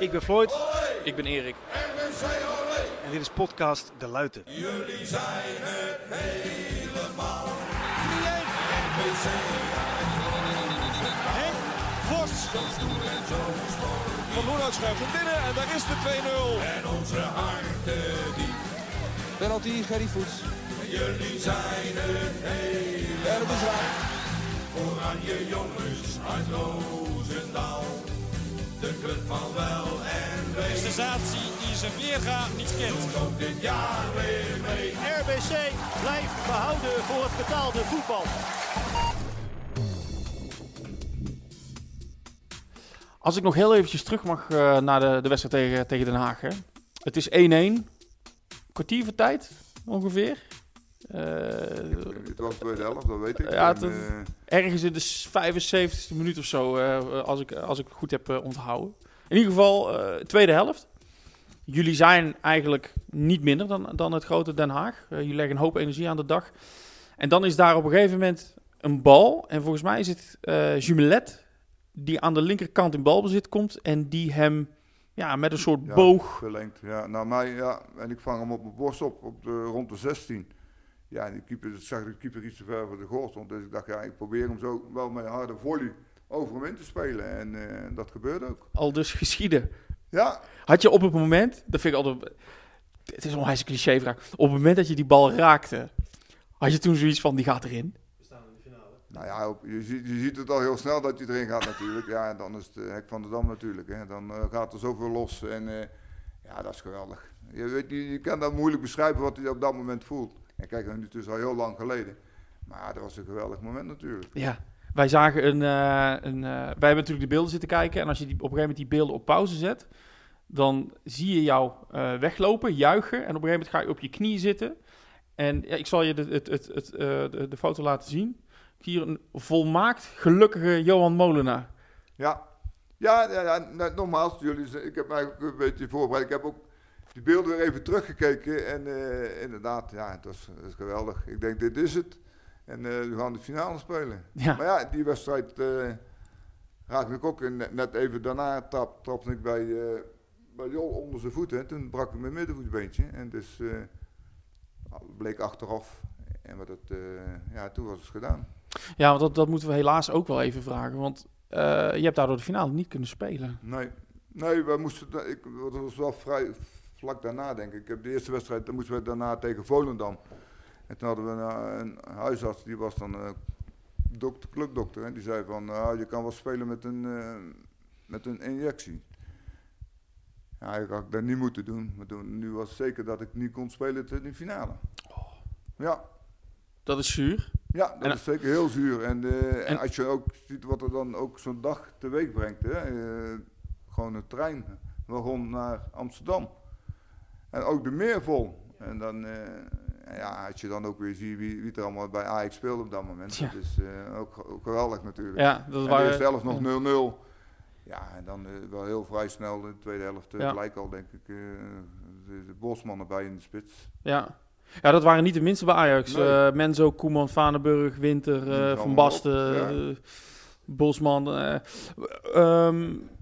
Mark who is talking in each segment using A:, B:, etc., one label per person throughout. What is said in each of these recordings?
A: Ik ben Floyd
B: Ik ben Erik.
A: en dit is podcast De Luiten.
C: Jullie zijn het helemaal.
D: Henk Vos. Van Loenhout schuift hem binnen en daar is de 2-0.
C: En onze harten diep.
E: Penalty, Gerry Voets.
C: Jullie zijn het helemaal.
E: En het is raak.
C: Oranje jongens uit Roosendaal. De club van wel en
D: De
C: wee.
D: sensatie die zijn weerga niet kent.
C: Dit jaar weer mee.
F: RBC blijft behouden voor het betaalde voetbal.
B: Als ik nog heel eventjes terug mag eh, naar de, de wedstrijd tegen, tegen Den Haag. Hè. Het is 1-1. Kwartier van tijd, ongeveer.
G: Het was tweede helft, dat weet ik.
B: Ja,
G: En, eh,
B: ergens in de 75ste minuut of zo, eh, als, ik, als ik het goed heb eh, onthouden. In ieder geval, tweede helft. Jullie zijn eigenlijk niet minder dan, dan het grote Den Haag. Jullie leggen een hoop energie aan de dag. En dan is daar op een gegeven moment een bal. En volgens mij is het eh Jumelet die aan de linkerkant in balbezit komt. En die hem ja, met een soort
G: ja,
B: boog...
G: Ja. Naar mij, ja. En ik vang hem op mijn borst op, op de, rond de 16. Ja, en de keeper, ik zag de keeper iets te ver voor de goal stond. Dus ik dacht, ja, ik probeer hem zo wel met een harde volley over hem in te spelen. En eh, dat gebeurde ook.
B: al dus geschieden.
G: Ja,
B: Had je op het moment, dat vind ik altijd, het is een onwijs cliché vraag. Op het moment dat je die bal raakte, had je toen zoiets van, die gaat erin?
G: nou ja, op- je, ziet, je ziet het al heel snel dat hij erin gaat natuurlijk. Ja, en dan is het eh, hek van de dam natuurlijk. Hè. Dan eh, gaat er zoveel los. En eh, ja, dat is geweldig. Je, weet, je, je kan dat moeilijk beschrijven wat hij op dat moment voelt. En kijk, nu het is al heel lang geleden. Maar dat was een geweldig moment natuurlijk.
B: Ja. Wij zagen een, eh, een eh, wij hebben natuurlijk de beelden zitten kijken. En als je die, op een gegeven moment die beelden op pauze zet, dan zie je jou eh, weglopen, juichen. En op een gegeven moment ga je op je knie zitten. En ja, ik zal je de, het, het, het, de, de foto laten zien. Hier een volmaakt gelukkige Johan Molenaar.
G: Ja, ja, ja, ja net nogmaals, jullie, ik heb mij een beetje voorbereid. Ik heb ook die beelden weer even teruggekeken. En eh, inderdaad, ja, het was, het was geweldig. Ik denk, dit is het. En eh, we gaan de finale spelen.
B: Ja.
G: Maar ja, die wedstrijd eh raakte ik ook. En net- even daarna trap, trapte ik bij, bij Jol onder zijn voeten. En toen brak ik mijn middenvoetsbeentje. En dus bleek achteraf. En wat het, ja, toen was het gedaan.
B: Ja, want dat, dat moeten we helaas ook wel even vragen. Want je hebt daardoor de finale niet kunnen spelen.
G: Nee, nee we moesten, ik, dat was wel vrij vlak daarna denk ik. Ik heb de eerste wedstrijd, dan moesten we daarna tegen Volendam. En toen hadden we een, een huisarts, die was dan eh dokter, clubdokter. En die zei van, nou, je kan wel spelen met een, eh, met een injectie. Ja, eigenlijk had ik dat niet moeten doen. Maar toen, nu was het zeker dat ik niet kon spelen tot de finale. Ja,
B: Dat is zuur.
G: ja, dat
B: En-
G: is zeker heel zuur. En, eh, en
B: En-
G: als je ook ziet wat er dan ook zo'n dag teweeg brengt. Hè? gewoon een trein, waarom naar Amsterdam. En ook de meer vol. En dan, eh, ja, als je dan ook weer ziet wie, wie er allemaal bij Ajax speelde op dat moment.
B: Ja.
G: Dat is eh, ook, ook geweldig natuurlijk.
B: Ja, dat
G: en
B: waren...
G: helft nog 0-0. Ja, en dan eh, wel heel vrij snel de tweede helft.
B: Ja.
G: gelijk al, denk ik, de, de Bosman erbij in de spits.
B: Ja. ja, dat waren niet de minste bij Ajax.
G: Nee.
B: Menzo, Koeman, Vanenburg, Winter, Van Basten, Bosman. eh.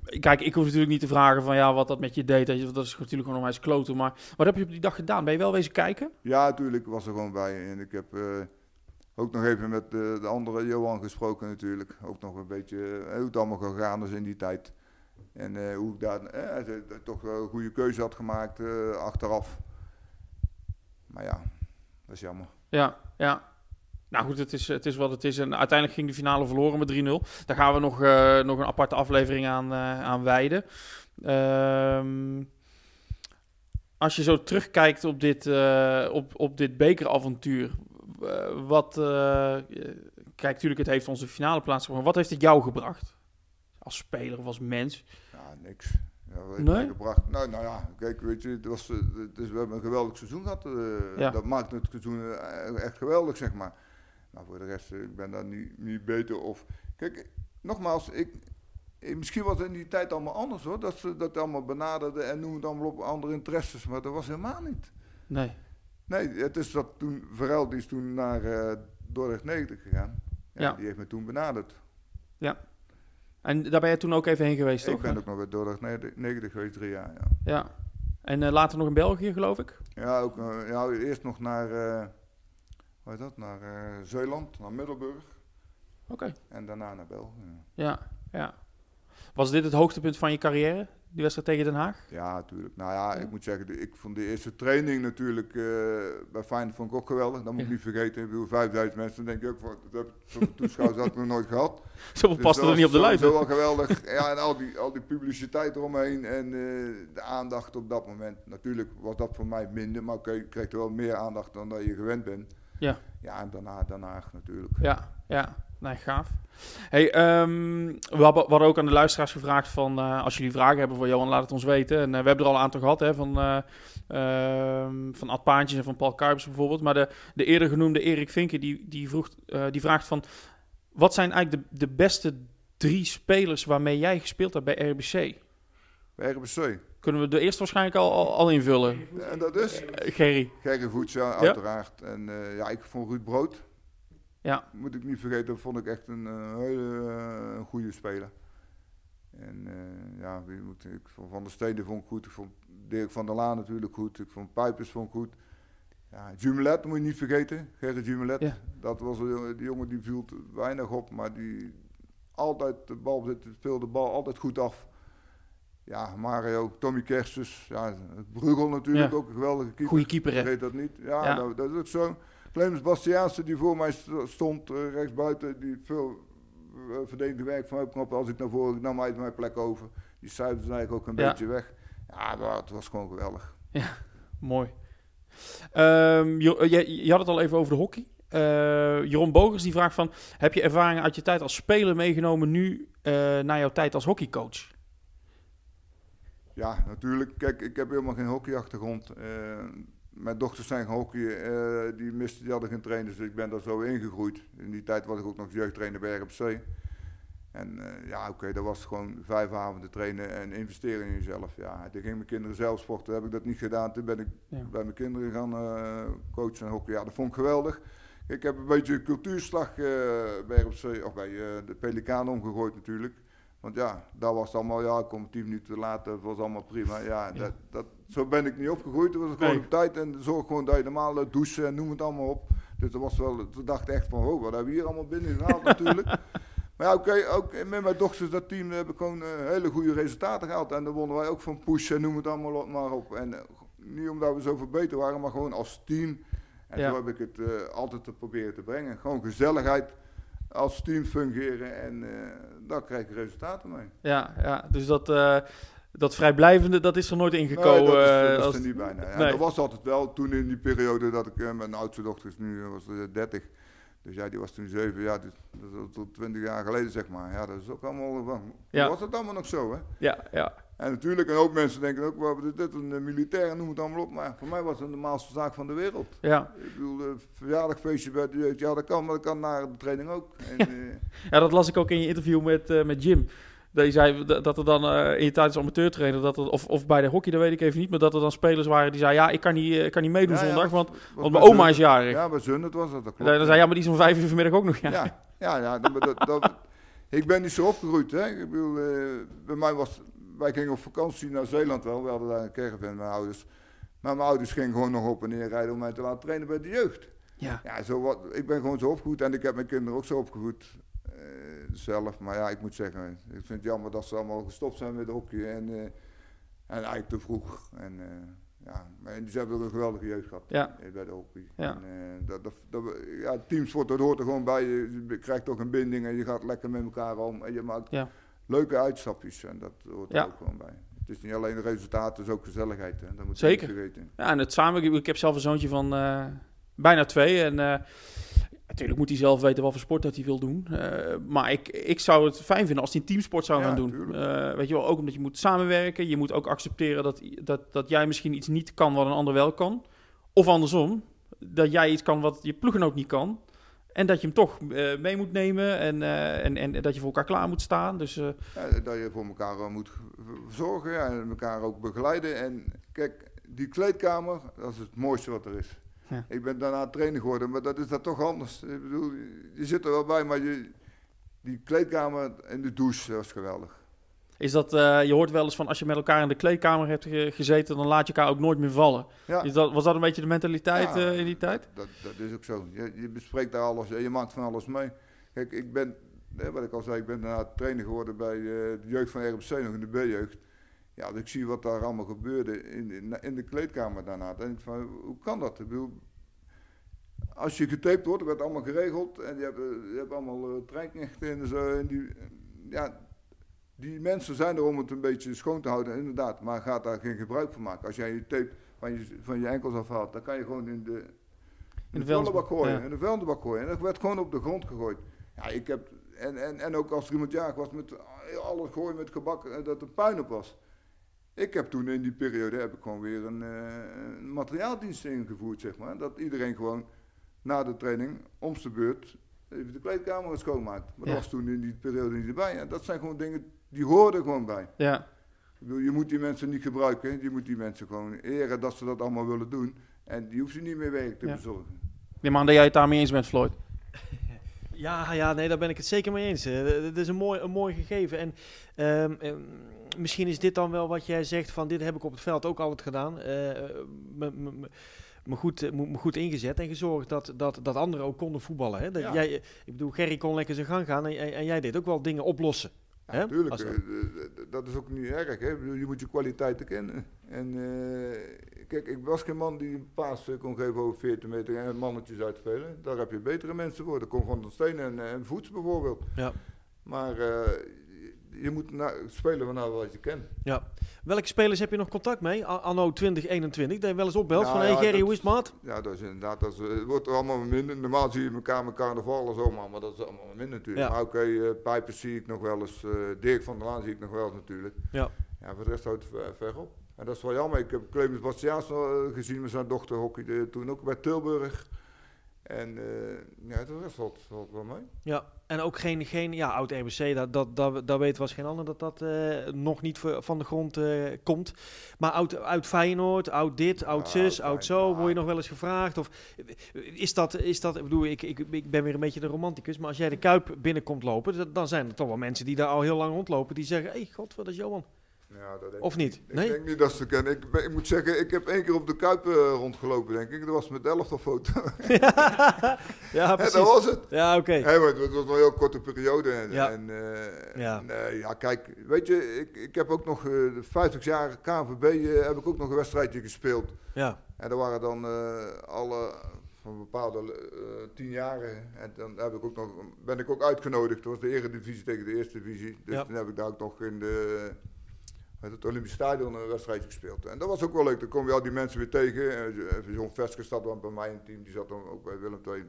B: Kijk, ik hoef natuurlijk niet te vragen van ja, wat dat met je deed. Dat, is natuurlijk gewoon onwijs kloten. Maar wat heb je op die dag gedaan? Ben je wel wezen kijken?
G: Ja, natuurlijk was er gewoon bij. En ik heb eh, ook nog even met eh, de andere Johan gesproken natuurlijk. Ook nog een beetje eh, hoe het allemaal gegaan is in die tijd. En hoe ik daar toch wel een goede keuze had gemaakt achteraf. Maar ja, dat is jammer.
B: Ja, ja. Nou goed, het is, het is wat het is. En uiteindelijk ging de finale verloren met 3-0. Daar gaan we nog, eh, nog een aparte aflevering aan, eh, aan wijden. Ehm, als je zo terugkijkt op dit, eh, op, op dit bekeravontuur. wat, kijk, natuurlijk, het heeft onze finale plaats. Wat heeft het jou gebracht? Als speler of als mens?
G: Ja, niks. Ja,
B: Nee?
G: gebracht. Nou, nou ja, kijk, weet je, het was, het is, we hebben een geweldig seizoen gehad. eh,
B: Ja.
G: Dat maakt het seizoen echt geweldig, zeg maar. Maar voor de rest, eh, ik ben daar niet, niet beter of... Kijk, nogmaals, ik, eh, misschien was het in die tijd allemaal anders hoor. Dat ze dat allemaal benaderden en noemen het allemaal op andere interesses. Maar dat was helemaal niet.
B: Nee.
G: Nee, het is dat toen, Verel is toen naar eh Dordrecht 90 gegaan. Ja,
B: Ja.
G: Die heeft me toen benaderd.
B: En En daar ben je toen ook even heen geweest, toch?
G: Ik ben ook nog bij Dordrecht 90 geweest, drie jaar, ja.
B: Ja. En uh, later nog in België, geloof ik?
G: Ja, ook, uh, ja eerst nog naar, uh, heet dat, naar Zeeland, naar Middelburg.
B: Oké. Okay.
G: En daarna naar België.
B: Ja, ja. Was dit het hoogtepunt van je carrière? Die wedstrijd tegen Den Haag?
G: Ja, natuurlijk. Nou ja, ja, ik moet zeggen, ik vond de eerste training natuurlijk uh, bij Feyenoord vond ik ook geweldig. Dat moet ik niet vergeten. Ik bedoel, 5000 mensen, dan denk ik ook, dat heb toeschouwers had ik nog nooit gehad.
B: Zo dus paste er niet op de lijn.
G: Dat was wel geweldig. Ja, en al die, al die publiciteit eromheen en uh, de aandacht op dat moment. Natuurlijk was dat voor mij minder, maar okay, je kreeg er wel meer aandacht dan dat je gewend bent.
B: Ja.
G: Ja, en daarna, daarna natuurlijk.
B: Ja, ja. Nee, gaaf. Hey, um, we, hadden, we hadden ook aan de luisteraars gevraagd van... Uh, als jullie vragen hebben voor Johan, laat het ons weten. En uh, we hebben er al een aantal gehad, hè, van, uh, van Ad Paantjes en van Paul Kuipers bijvoorbeeld. Maar de, de eerder genoemde Erik Vinken, die, die, vroeg, die vraagt van... Wat zijn eigenlijk de, de beste drie spelers waarmee jij gespeeld hebt bij RBC?
G: Bij RBC?
B: Kunnen we de eerste waarschijnlijk al, al, al invullen?
G: En dat is?
B: Gerry.
G: Gerry Voets, ja, uiteraard. En ja, ik vond Ruud Brood...
B: Ja.
G: Moet ik niet vergeten, dat vond ik echt een uh, hele goede speler. En uh, ja, wie moet, ik vond Van der Steden vond ik goed. Ik vond Dirk van der Laan natuurlijk goed. Ik vond Pijpers vond ik goed. Ja, Jumelet moet je niet vergeten. Gerrit Jumelet.
B: Ja.
G: Dat was een die jongen die viel weinig op, maar die altijd de bal speelde de bal altijd goed af. Ja, Mario, Tommy Kerstens, ja, Brugel natuurlijk
B: Ja.
G: ook een geweldige keeper.
B: Goeie keeper, hè?
G: Vergeet dat niet. Ja,
B: Ja.
G: Dat, dat is ook zo. Clemens Bastiaanse die voor mij st- stond, uh, rechtsbuiten, die veel uh, verdedigde werk van opknappen. Als ik naar voren, ik nam uit mijn plek over. Die zuiverde ze eigenlijk ook een
B: Ja.
G: beetje weg. Ja, maar het was gewoon geweldig.
B: Mooi. Ehm, Jo- eh, je, je had het al even over de hockey. Eh, Jeroen Bogers die vraagt van... Heb je ervaringen uit je tijd als speler meegenomen nu eh, naar jouw tijd als hockeycoach?
G: Ja, natuurlijk. Kijk, ik heb helemaal geen hockeyachtergrond. Eh, mijn dochters zijn gaan hockeyen, eh, die, misten, die hadden geen trainers, dus ik ben daar zo ingegroeid. In die tijd was ik ook nog jeugdtrainer bij RFC. En eh, ja, oké, dat was gewoon vijf avonden trainen en investeren in jezelf. Ja, toen gingen mijn kinderen zelf sporten, heb ik dat niet gedaan. Toen ben ik
B: Ja.
G: bij mijn kinderen gaan coachen en hockey. Ja, dat vond ik geweldig. Ik heb een beetje een cultuurslag bij RFC, of bij de Pelikaan omgegooid natuurlijk. Want ja, daar was het allemaal, ja, ik kom tien minuten dat was allemaal prima. Ja, Dat, dat, zo ben ik niet opgegroeid. Het was gewoon
B: Nee.
G: op tijd en zorg gewoon dat je normaal eh, douchen en noem het allemaal op. Dus dat was wel, toen dacht echt van, oh, wat hebben we hier allemaal binnen gehaald natuurlijk. Maar ja, oké, ook met mijn dochters, dat team, heb ik gewoon eh, hele goede resultaten gehaald. En dan wonnen wij ook van push en noem het allemaal op- maar op. En eh, niet omdat we zoveel beter waren, maar gewoon als team. En
B: Ja.
G: zo heb ik het altijd te proberen te brengen. Gewoon gezelligheid als team fungeren en eh daar krijg je resultaten mee.
B: Ja, ja dus dat, eh, dat vrijblijvende, dat is er nooit ingekomen.
G: Nee, dat is,
B: eh,
G: dat is er niet bijna. Ja,
B: Nee.
G: Dat was altijd wel toen in die periode dat ik, mijn oudste dochter is nu was eh, 30. Dus ja, die was toen 7, ja, dus, dat is al tot 20 jaar geleden zeg maar. Ja, dat is ook allemaal, van,
B: Ja.
G: was dat allemaal nog zo hè?
B: Ja, ja.
G: En natuurlijk, een hoop mensen denken ook, wat is dit een eh, militair, noem het allemaal op. Maar voor mij was het de normaalste zaak van de wereld.
B: Ja.
G: Ik bedoel, een verjaardagfeestje bij de ja dat kan, maar dat kan na de training ook. En, eh,
B: ja, dat las ik ook in je interview met, eh, met Jim. Dat je zei dat er dan in je tijd als amateurtrainer, dat er, of, of bij de hockey, dat weet ik even niet, maar dat er dan spelers waren die zeiden, ja, ik kan niet, ik kan niet meedoen
G: ja, ja,
B: zondag, want,
G: was
B: want mijn oma is jarig.
G: Ja, bij Zun, dat was dat, dat klopt.
B: dan zei hij, ja, maar die is om vijf uur vanmiddag ook nog. Ja.
G: Ja, ja, ja dat, dat, dat- ik ben niet zo opgegroeid. Hè. Ik bedoel, bij mij was, wij gingen op vakantie naar Zeeland wel. We hadden daar een caravan met mijn ouders. Maar mijn ouders gingen gewoon nog op en neer rijden om mij te laten trainen bij de jeugd.
B: Ja.
G: Ja, zo wat, ik ben gewoon zo opgevoed en ik heb mijn kinderen ook zo opgevoed eh, zelf. Maar ja, ik moet zeggen, ik vind het jammer dat ze allemaal gestopt zijn met hockey en, eh, en eigenlijk te vroeg. En, eh, ja, maar ze hebben een geweldige jeugd gehad
B: Ja.
G: bij de hockey.
B: Ja.
G: En, eh, dat, dat, dat, ja, teamsport, dat hoort er gewoon bij. Je, je krijgt toch een binding en je gaat lekker met elkaar om. En je maakt
B: Ja.
G: Leuke uitstapjes en dat hoort er ook gewoon bij. Het is niet alleen de resultaten, het is ook gezelligheid. Hè. Dat moet je
B: Zeker.
G: niet vergeten.
B: Ja, en het samen, ik heb zelf een zoontje van eh, bijna twee. En eh, natuurlijk moet hij zelf weten wat voor sport dat hij wil doen. Eh, maar ik, ik zou het fijn vinden als hij een teamsport zou
G: Ja,
B: gaan doen. weet je wel, ook omdat je moet samenwerken. Je moet ook accepteren dat, dat, dat jij misschien iets niet kan wat een ander wel kan. Of andersom, dat jij iets kan wat je ploeggenoot niet kan. En dat je hem toch eh, mee moet nemen en, eh, en, en dat je voor elkaar klaar moet staan. Dus eh,
G: Ja, dat je voor elkaar moet zorgen en elkaar ook begeleiden. En kijk, die kleedkamer, dat is het mooiste wat er is.
B: Ja.
G: Ik ben daarna trainer geworden, maar dat is dat toch anders. Ik bedoel, je zit er wel bij, maar je, die kleedkamer en de douche, dat was geweldig.
B: Is dat, eh, je hoort wel eens van als je met elkaar in de kleedkamer hebt ge- gezeten, dan laat je elkaar ook nooit meer vallen.
G: Ja.
B: Is dat, was dat een beetje de mentaliteit
G: Ja,
B: eh, in die tijd?
G: Dat, dat is ook zo. Je, je bespreekt daar alles, je maakt van alles mee. Kijk, ik ben, wat ik al zei, ik ben daarna trainer geworden bij eh, de jeugd van RBC, nog in de B-jeugd. Ja, dus ik zie wat daar allemaal gebeurde in, in, in de kleedkamer daarna. Dan denk ik van, hoe kan dat? Ik bedoel, als je getaped wordt, werd allemaal geregeld. En je hebt, eh, je hebt allemaal treinknechten en zo. En die, ja, die mensen zijn er om het een beetje schoon te houden, inderdaad. Maar gaat daar geen gebruik van maken. Als jij je tape van je, van je enkels afhaalt, dan kan je gewoon in de, in
B: de
G: de vuilnisbak
B: vuilnisbak,
G: gooien.
B: ja.
G: In de vuilnisbak gooien. En dat werd gewoon op de grond gegooid. Ja, ik heb, en, en, en ook als er iemand jaag was met alles gooien met gebak, eh, dat er puin op was. Ik heb toen in die periode heb ik gewoon weer een, eh, een materiaaldienst ingevoerd, zeg maar. Dat iedereen gewoon na de training, om zijn beurt, even de kleedkamer schoonmaakt. Maar
B: Ja.
G: dat was toen in die periode niet erbij. En dat zijn gewoon dingen, die hoorden gewoon bij.
B: Ja.
G: Ik bedoel, je moet die mensen niet gebruiken, je moet die mensen gewoon eren dat ze dat allemaal willen doen. En die hoeft ze niet meer werk te
B: Ja.
G: bezorgen.
B: Nee, maar dat jij het daarmee eens bent, Floyd.
H: Ja, ja, nee, daar ben ik het zeker mee eens. Eh, Het is een mooi, een mooi gegeven. En ehm, ehm, misschien is dit dan wel wat jij zegt van dit heb ik op het veld ook altijd gedaan. Eh, me, me, me- me goed, eh, me, me goed ingezet en gezorgd dat, dat, dat anderen ook konden voetballen. Hè? Dat
G: Ja.
H: jij, ik bedoel, Gerry kon lekker zijn gang gaan en, en, en jij deed ook wel dingen oplossen.
G: Ja, natuurlijk.
H: Als-
G: eh, eh, dat is ook niet erg. Hè? Je moet je kwaliteiten kennen. En eh, kijk, ik was geen man die een paas eh, kon geven over 40 meter en mannetjes uitspelen. Daar heb je betere mensen voor. Dat komt van de steen en, en voets bijvoorbeeld.
H: Ja.
G: Maar eh, je, moet na, spelen van wat je kent.
H: Ja. Welke spelers heb je nog contact mee? Anno 2021, dat je wel eens opbelt
G: Nou
H: van hey
G: ja,
H: Gerry, hoe is het maat?
G: Ja, dat is inderdaad, dat is, eh, het wordt allemaal minder. Normaal zie je elkaar met carnaval en zo, maar, maar dat is allemaal minder natuurlijk.
H: Ja.
G: Maar oké, eh, Pijpers zie ik nog wel eens, eh, Dirk van der Laan zie ik nog wel eens natuurlijk.
H: Ja.
G: Ja, voor de rest houdt het ver, op. En dat is wel jammer. Ik heb Clemens Bastiaans nog, eh, gezien met zijn dochter hockey toen ook bij Tilburg. En eh, ja, valt, valt wel mee.
H: Ja, en ook geen, geen ja, oud RBC, dat, dat, dat, dat weet was geen ander dat dat eh, nog niet van de grond eh, komt. Maar oud, oud Feyenoord, oud dit, oud
G: Ja,
H: zus,
G: oud
H: oud zo, word je nog wel eens gevraagd? Of is dat, is dat ik bedoel, ik, ik, ik ben weer een beetje de romanticus, maar als jij de Kuip binnenkomt lopen, dan- dan zijn er toch wel mensen die daar al heel lang rondlopen, die zeggen, hé, hey, god, wat is Johan?
G: Ja, dat denk
H: Of niet?
G: Ik
H: Nee?
G: denk niet dat ze het kennen. Ik, ik moet zeggen, ik heb één keer op de Kuip eh, rondgelopen, denk ik. Dat was met elftal foto.
H: Ja,
G: En
H: precies.
G: dat was het.
H: Ja, oké.
G: Hey, het was een heel korte periode. En,
H: Ja.
G: en, eh,
H: Ja.
G: ja, kijk, weet je, ik, ik heb ook nog eh, de 50 jaar KNVB heb ik ook nog een wedstrijdje gespeeld.
H: Ja,
G: En er waren dan alle van bepaalde eh tien jaren. En dan heb ik ook nog, ben ik ook uitgenodigd. Dat was de eredivisie tegen de eerste divisie. Dus
H: Ja.
G: toen heb ik daar ook nog in de, met het Olympisch Stadion een wedstrijdje gespeeld. En dat was ook wel leuk. Dan kom je al die mensen weer tegen. En zo- John Vesker zat dan bij mij het team. Die zat dan ook bij Willem II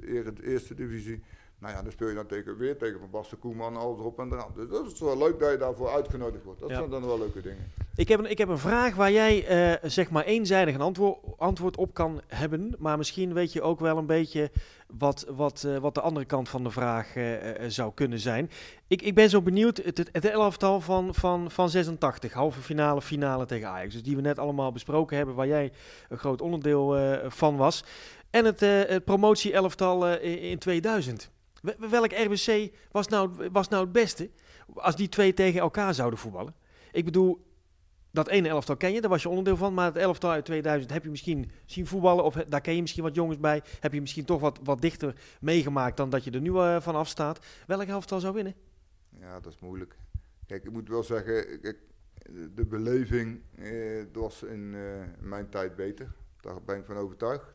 G: in de eerste divisie. Nou ja, dan speel je dan tegen, weer tegen Van Basten Koeman, alles erop en eraan. Dus dat is wel leuk dat je daarvoor uitgenodigd wordt. Dat
H: Ja.
G: zijn dan wel leuke dingen.
H: Ik heb een, ik heb een vraag waar jij eh, zeg maar eenzijdig een antwoord, antwoord op kan hebben. Maar misschien weet je ook wel een beetje wat, wat, eh, wat de andere kant van de vraag eh, zou kunnen zijn. Ik, ik ben zo benieuwd, het, het, het elftal van, van, van 86, halve finale, finale tegen Ajax. Dus die we net allemaal besproken hebben, waar jij een groot onderdeel van was. En het, het promotie-elftal in 2000. Wel- Welk RBC was nou, was nou het beste als die twee tegen elkaar zouden voetballen? Ik bedoel, dat ene elftal ken je, daar was je onderdeel van. Maar het elftal uit 2000 heb je misschien zien voetballen. Of daar ken je misschien wat jongens bij. Heb je misschien toch wat, wat dichter meegemaakt dan dat je er nu eh, van afstaat. Welk elftal zou winnen?
G: Ja, dat is moeilijk. Kijk, ik moet wel zeggen, de beleving eh, was in eh, mijn tijd beter. Daar ben ik van overtuigd.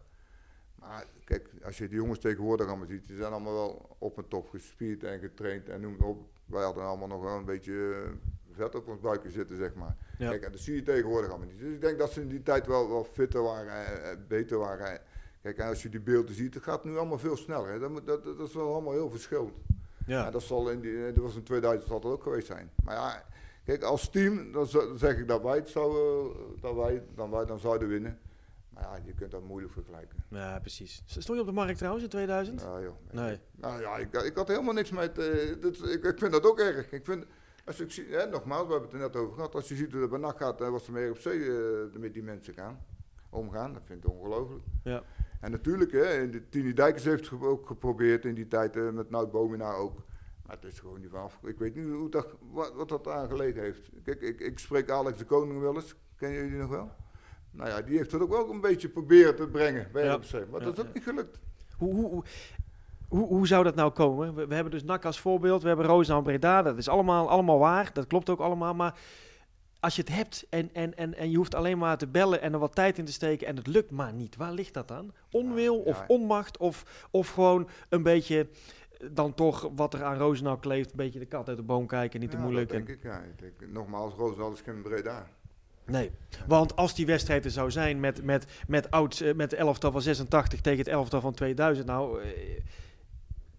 G: Maar kijk, als je die jongens tegenwoordig allemaal ziet, die zijn allemaal wel op en top gespierd en getraind en noem het op. Wij hadden allemaal nog wel een beetje eh, vet op ons buikje zitten, zeg maar.
H: Ja.
G: Kijk, en dat zie je tegenwoordig allemaal niet. Dus ik denk dat ze in die tijd wel, wel fitter waren, eh, eh, beter waren. Kijk, en als je die beelden ziet, het gaat nu allemaal veel sneller. Hè. Dat, dat, dat is wel allemaal heel verschillend. Ja, dat, zal in die, dat was in 2000 zal dat ook geweest zijn. Maar ja, kijk, als team, dan zeg ik dat wij het zouden, dat wij, dan wij dan zouden winnen. Maar ja, je kunt dat moeilijk vergelijken.
H: Ja, precies. Stond je op de markt trouwens in 2000?
G: Ja, joh.
H: Nee.
G: Nou ja, ik, ik had helemaal niks met. eh, dit, ik, ik vind dat ook erg. Ik vind, als ik zie, hè, nogmaals, we hebben het er net over gehad. Als je ziet hoe bij nacht gaat, eh, wat ze meer op zee eh, met die mensen gaan, omgaan, dat vind ik ongelooflijk.
H: Ja.
G: En natuurlijk, hè, en de Tini Dijkers heeft het ook geprobeerd in die tijd, eh, met Nout Bomina ook. Maar het is gewoon niet af. Ik weet niet hoe dat, wat, wat dat aangelegen heeft. Kijk, ik, ik spreek Alex de Koning wel eens. Kennen jullie nog wel? Nou ja, die heeft het ook wel een beetje proberen te brengen bij
H: Ja.
G: RBC. Maar dat is ook niet gelukt.
H: Hoe, hoe, hoe, zou dat nou komen? We, we hebben dus NAC als voorbeeld, we hebben Roosendaal en Breda. Dat is allemaal, allemaal waar, dat klopt ook allemaal. Maar als je het hebt en, en, en, en je hoeft alleen maar te bellen en er wat tijd in te steken en het lukt maar niet. Waar ligt dat aan? Onwil of onmacht of, of gewoon een beetje dan toch wat er aan Roosendaal kleeft. Een beetje de kat uit de boom kijken, niet te moeilijk.
G: Dat
H: en-
G: denk ik, ja. Ik denk, nogmaals, Roosendaal is geen Breda.
H: Nee, want als die wedstrijd er zou zijn met, met, met, oud, eh, met de elftal van 86 tegen het elftal van 2000, nou, eh,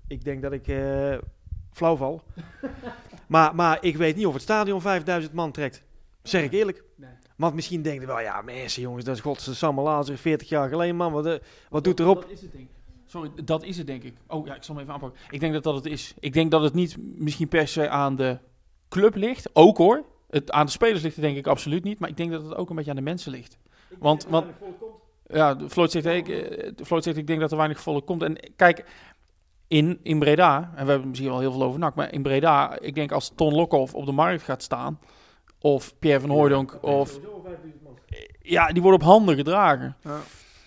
H: ik denk dat ik eh, flauw val. maar, maar ik weet niet of het stadion 5000 man trekt. Zeg ik eerlijk.
B: Nee.
H: Want misschien denken we wel, ja mensen jongens, dat is godse Lazer 40 jaar geleden man, wat, wat doet erop?
B: Dat is het denk ik. Sorry, dat is het denk ik. Oh ja, ik zal hem even aanpakken. Ik denk dat dat het is. Ik denk dat het niet misschien per se aan de club ligt. Ook hoor. Het, aan de spelers ligt het denk ik absoluut niet. Maar ik denk dat het ook een beetje aan de mensen ligt. Want, want ja, de Floyd zegt, ik, eh, Floyd zegt, ik denk dat er weinig volk komt. En kijk, in, in Breda, en we hebben misschien wel heel veel over NAC, maar in Breda, ik denk als Ton Lokhoff op de markt gaat staan, of Pierre van Hooijdonk, of... Ja, die worden op handen gedragen.
G: Ja.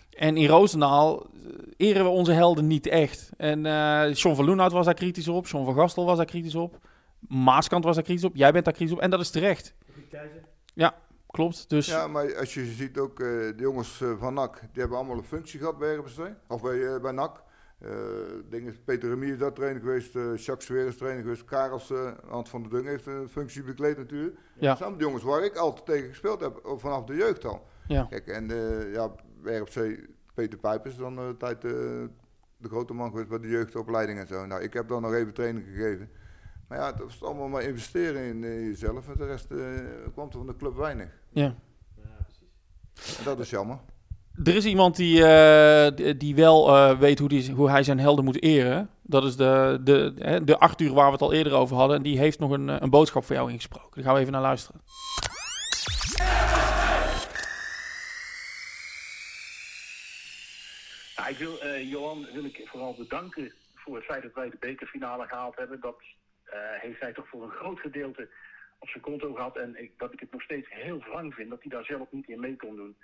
B: En in Roosendaal eh, eren we onze helden niet echt. En eh John van Loenhout was daar kritisch op, John van Gastel was daar kritisch op, Maaskant was daar kritisch op, jij bent daar kritisch op, en dat is terecht. Klopt, dus...
G: Ja, maar als je ziet ook, eh, de jongens eh, van NAC, die hebben allemaal een functie gehad bij RBC. Of bij, eh, bij NAC. Dingen, Peter Remier is daar trainer geweest, Jacques Sweer is trainer geweest, Karels, Ant van der Dung heeft een functie bekleed natuurlijk.
B: Ja.
G: Dat zijn de jongens waar ik altijd tegen gespeeld heb, vanaf de jeugd al.
B: Ja.
G: Kijk, en ja, bij RBC, Peter Pijpers is dan de tijd de grote man geweest bij de jeugdopleiding en zo. Nou, ik heb dan nog even training gegeven. Maar ja, dat is allemaal maar investeren in eh, jezelf. En de rest eh, kwam er van de club weinig.
B: ja.
G: En dat is jammer.
B: Er is iemand die, eh, die- wel eh, weet hoe, die, hoe hij zijn helden moet eren. Dat is de, de, hè, de Arthur waar we het al eerder over hadden. En die heeft nog een, een boodschap voor jou ingesproken. Daar gaan we even naar luisteren.
I: Nou, ik wil, eh, Johan wil ik vooral bedanken voor het feit dat wij de bekerfinale gehaald hebben. Dat heeft hij toch voor een groot gedeelte op zijn konto gehad. En ik, dat ik het nog steeds heel wrang vind dat hij daar zelf niet in mee kon doen.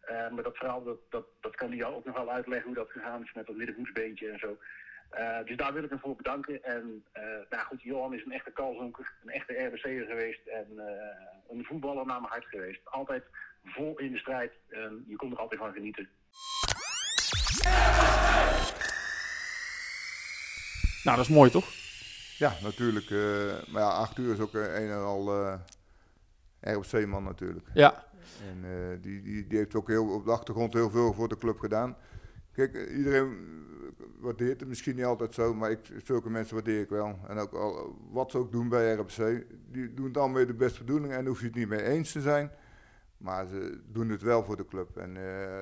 I: Eh, maar dat verhaal, dat, dat, dat kan hij jou ook nog wel uitleggen hoe dat gegaan is met dat middenvoetsbeentje en zo. Eh, dus daar wil ik hem voor bedanken. En eh, nou goed, Johan is een echte kalzonker, een echte RBC'er geweest en eh, een voetballer naar mijn hart geweest. Altijd vol in de strijd en je kon er altijd van genieten.
B: Nou, dat is mooi toch?
G: Ja, natuurlijk. eh, maar ja, acht uur is ook eh, een en al eh RFC-man natuurlijk.
B: Ja.
G: En die, die, die heeft ook heel, op de achtergrond heel veel voor de club gedaan. Kijk, iedereen waardeert het misschien niet altijd zo, maar ik, zulke mensen waardeer ik wel. En ook al, wat ze ook doen bij RFC, die doen het allemaal met de beste bedoeling en daar hoef je het niet mee eens te zijn. Maar ze doen het wel voor de club en